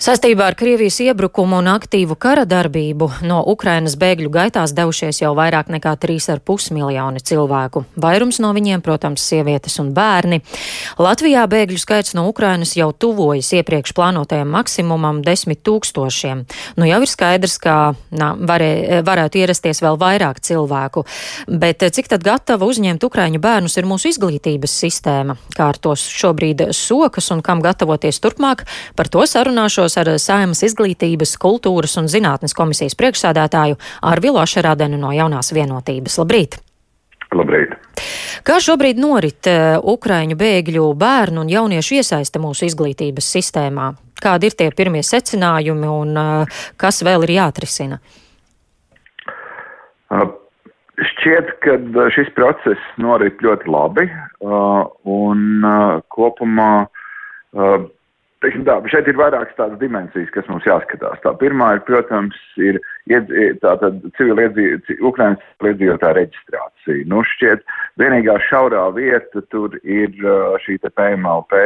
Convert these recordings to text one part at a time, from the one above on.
Sastībā ar Krievijas iebrukumu un aktīvu kara darbību no Ukrainas bēgļu gaitās devušies jau vairāk nekā 3,5 miljoni cilvēku. Vairums no viņiem, protams, sievietes un bērni. Latvijā bēgļu skaits no Ukrainas jau tuvojas iepriekš plānotajam maksimumam - 10 tūkstošiem. Nu jau ir skaidrs, ka nā, varē, varētu ierasties vēl vairāk cilvēku. Bet cik tad gatava uzņemt Ukraiņu bērnus ir mūsu izglītības sistēma? Kā ar tos šobrīd sokas un kam gatavoties turpmāk? Par to sarunāšos sarunāšos ar Saimas izglītības, kultūras un zinātnes komisijas priekšsādātāju Arvilu Ašerādenu no jaunās vienotības. Labrīt! Labrīt! Kā šobrīd norit uh, Ukraiņu bēgļu bērnu un jauniešu iesaiste mūsu izglītības sistēmā? Kādi ir tie pirmie secinājumi un uh, kas vēl ir jāatrisina? Šķiet, ka šis process norit ļoti labi un kopumā teiksim tā, šeit ir vairākas tādas dimensijas, kas mums jāskatās. Tā pirmā ir, protams, ir tātad civiliedzīvotāja, Ukrainas civiliedzīvotāja reģistrācija. Nu, šķiet, vienīgā šaurā vieta tur ir šī te PMLP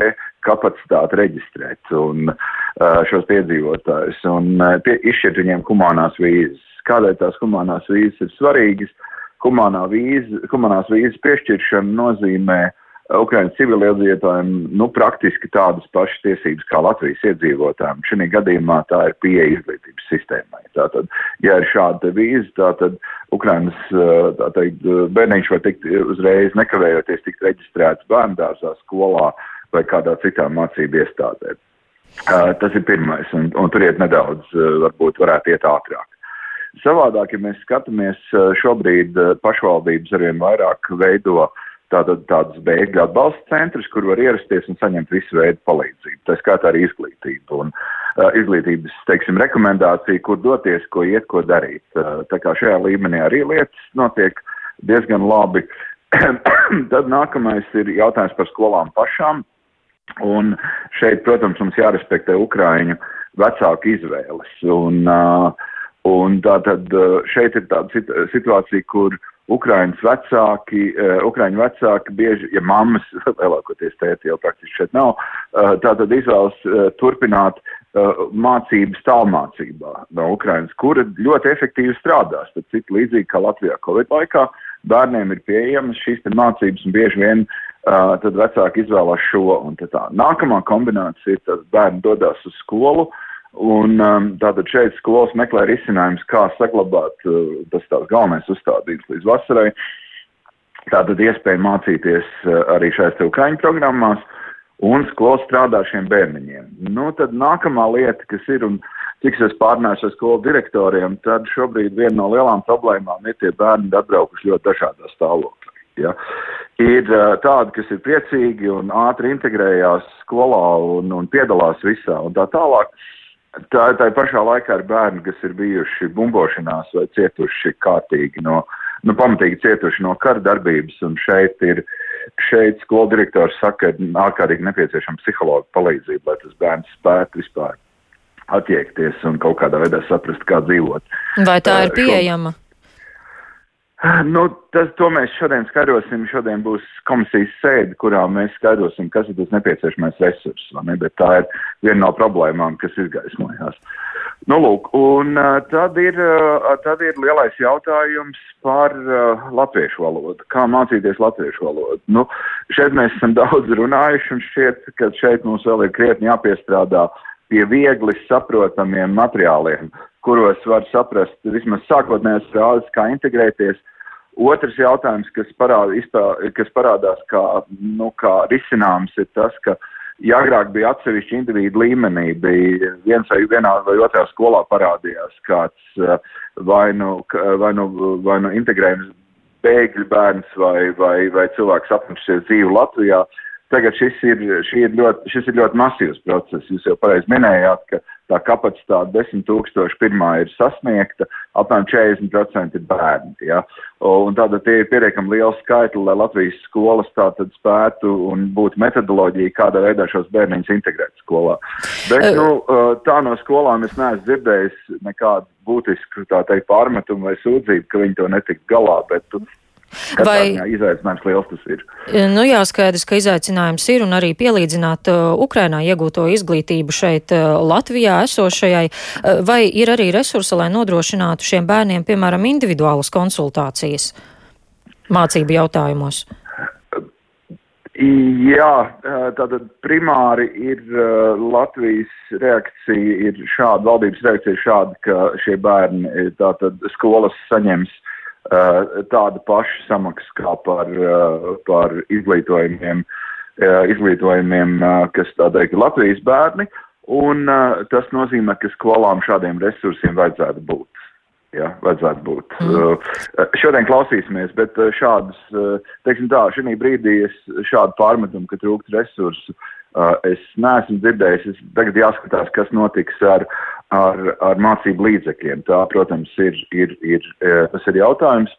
kapacitāte reģistrēt un šos iedzīvotājus un pie, izšķirt viņiem humanās vīzes. Kādēļ tās humanās vīzes ir svarīgas? Humanā vīze, humanās vīzes piešķiršana nozīmē uh, Ukraiņas civiliedzīvotājiem nu, praktiski tādas pašas tiesības kā Latvijas iedzīvotājiem. Šī gadījumā tā ir pieeja izglītības sistēmai. Tātad, ja ir šāda vīza, tad Ukraiņas tā teikt, bērniņš var tikt uzreiz nekavējoties tikt reģistrēts bērndārzā, skolā vai kādā citā mācību iestādē. Tas ir pirmais, un, un tur iet nedaudz, varbūt varētu iet ātrāk. Savādāk, ja mēs skatāmies, šobrīd pašvaldības arvien vairāk veido uh, tātad tādas bēgļu atbalsta centrus, kur var ierasties un saņemt visu veidu palīdzību. Tā skaitā arī izglītību un uh, izglītības, teiksim, rekomendāciju, kur doties, ko iet, ko darīt. Uh, tā kā šajā līmenī arī lietas notiek diezgan labi. Tad nākamais ir jautājums par skolām pašām. Un šeit, protams, mums jārespektē Ukraiņu vecāku izvēles. Un, uh, un tā tad uh, šeit ir tāda situācija, kur uh, Ukraiņas vecāki, uh, Ukraiņu vecāki bieži, ja mammas, lielākoties tēti jau praktiski šeit nav, uh, tātad izvēlas uh, turpināt uh, mācības tālmācībā no Ukrainas, kura ļoti efektīvi strādās, tad cik līdzīgi kā Latvijā Covid laikā, bērniem ir pieejamas šīs mācības un bieži vien uh, tad vecāki izvēlās šo un tā. Nākamā kombinācija ir, tad bērni dodas uz skolu, uh, Un um, tātad šeit skolas meklē risinājums, kā saglabāt, uh, tas tās galvenais uzstādījums līdz vasarai. Tātad iespēja mācīties uh, arī šajās Ukraiņu programmās, un skola strādā šiem bērniņiem. Nu, tad nākamā lieta, kas ir, un cik es pārnēšu ar skolu direktoriem, tad šobrīd viena no lielām problēmām ir tie bērni atbraukuši ļoti dažādā stāvoklī. Ja? Ir uh, tādi, kas ir priecīgi un ātri integrējās skolā un, un piedalās visā un tā tālāk. Tā, tā pašā laikā ir bērni, kas ir bijuši bumbošanās vai cietuši kārtīgi no, nu, pamatīgi cietuši no kara darbības, un šeit ir, šeit skolu direktors saka, ka ārkārtīgi nepieciešama psihologa palīdzība, lai tas bērns spētu vispār attiekties un kaut kādā veidā saprast, kā dzīvot. Vai tā ir pieejama? Nu, tas, to mēs šodien skaidrosim. Šodien būs komisijas sēde, kurā mēs skaidrosim, kas ir tas nepieciešamais resurss. Ne? Bet tā ir viena no problēmām, kas izgaismojās. Nu, lūk, un tad ir, tad ir lielais jautājums par uh, latviešu valodu. Kā mācīties latviešu valodu? Nu, šeit mēs esam daudz runājuši, un šķiet, ka šeit mums vēl ir krietni jāpiestrādā pie viegli saprotamiem materiāliem, kuros var saprast vismaz sākotnējās frāzes, kā integrēties Otrs jautājums, kas, parāda, izpā, kas parādās kā, nu, kā risināms, ir tas, ka ja agrāk bija atsevišķi individu līmenī, bija viens vai vienā vai otrā skolā parādījās kāds eh, vai nu, vai nu, vai nu integrējums bēgļu bērns vai, vai, vai cilvēks apmetušies dzīvi Latvijā, tagad šis ir, ir ļoti, šis ir ļoti masīvs process. Jūs jau pareizi minējāt, ka tā kapacitāte 10 tūkstoši pirmā ir sasniegta, apmēram 40% ir bērni. Ja? Un tātad tie ir pietiekami liels skaitli, lai Latvijas skolas tātad spētu un būtu metodoloģija, kādā veidā šos bērniņus integrēt skolā. Bet, nu, tā no skolām es neesmu dzirdējis nekādu būtisku, tā teikt, pārmetumu vai sūdzību, ka viņi to netiks galā, bet Vai izaicinājums liels tas ir? Nu jā, skaidrs, ka izaicinājums ir un arī pielīdzināt uh, Ukrainā iegūto izglītību šeit uh, Latvijā esošajai. Uh, vai ir arī resursi, lai nodrošinātu šiem bērniem, piemēram, individuālas konsultācijas mācību jautājumos? Jā, tātad primāri ir Latvijas reakcija, ir šāda, valdības reakcija ir šāda, ka šie bērni, tātad skolas saņems tādu pašu samaksu kā par, par izglītojumiem, izglītojumiem, kas tā teikt, Latvijas bērni, un tas nozīmē, ka skolām šādiem resursiem vajadzētu būt. Jā, vajadzētu būt. Mm. Uh, šodien klausīsimies, bet šādas, uh, teiksim tā, šī brīdī es šādu pārmetumu, ka trūkst resursu, es neesmu dzirdējis. Es tagad jāskatās, kas notiks ar, ar, ar mācību līdzekļiem. Tā, protams, ir, ir, ir, tas ir jautājums.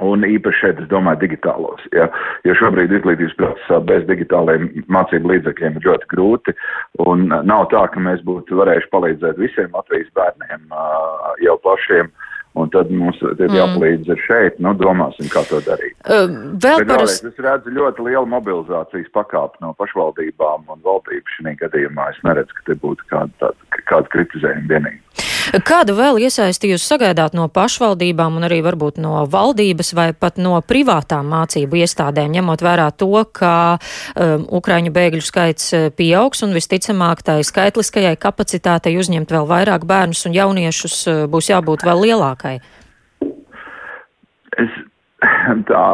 Un īpaši šeit, es domāju, digitālos. Ja, jo šobrīd izglītības procesā bez digitāliem mācību līdzekļiem ir ļoti grūti. Un nav tā, ka mēs būtu varējuši palīdzēt visiem Latvijas bērniem jau pašiem. Un tad mums ir mm. jāpalīdz ar šeit, nu, domāsim, kā to darīt. Uh, vēl par es redzu ļoti lielu mobilizācijas pakāpi no pašvaldībām un valdību šī gadījumā. Es neredzu, ka te būtu kāda, kāda kritizējuma vienīgi. Kādu vēl iesaisti jūs sagaidāt no pašvaldībām un arī varbūt no valdības vai pat no privātām mācību iestādēm, ņemot vērā to, ka um, Ukraiņu bēgļu skaits uh, pieaugs un visticamāk tai skaitliskajai kapacitātei uzņemt vēl vairāk bērnus un jauniešus uh, būs jābūt vēl lielākai? Es, tā,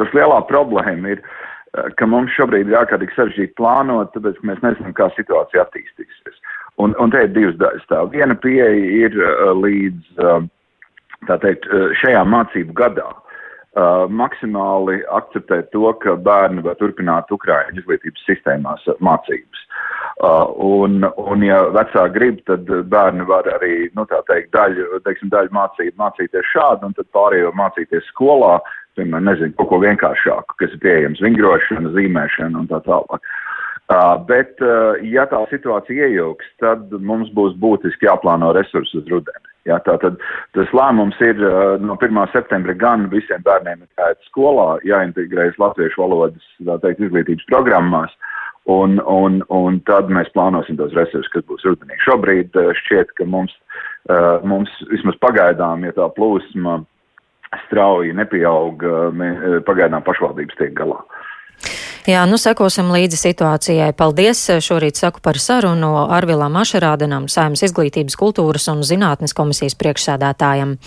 tas lielā problēma ir, uh, ka mums šobrīd ir ārkārtīgi sarežģīti plānot, tāpēc, mēs nezinām, kā situācija attīstīsies. Un, un te ir divas daļas. Tā viena pieeja ir uh, līdz uh, teikt, uh, šajā mācību gadā. Uh, maksimāli akceptēt to, ka bērni var turpināt Ukraiņu izglītības sistēmās mācības. Uh, un, un, ja vecāki grib, tad bērni var arī, nu, tā teikt, daļu, teiksim, daļu mācīt, mācīties šādi, un tad pārējo mācīties skolā, piemēram, nezinu, kaut ko vienkāršāku, kas ir pieejams, vingrošana, zīmēšana un tā tālāk. Uh, bet, uh, ja tā situācija iejauks, tad mums būs būtiski jāplāno resursi uz rudeni. Ja, tātad tas lēmums ir uh, no 1. septembra gan visiem bērniem ir jāiet skolā, jāintegrējas latviešu valodas, tā teikt, izglītības programmās, un, un, un tad mēs plānosim tos resursus, kas būs rudenī. Šobrīd šķiet, ka mums, mums vismaz pagaidām, ja tā plūsma strauji nepieaug, pagaidām pašvaldības tiek galā. Jā, nu sekosim līdzi situācijai. Paldies! Šorīt saku par sarunu Arvilām Ašerādenam, Saimnes izglītības, kultūras un zinātnes komisijas priekšsēdētājam.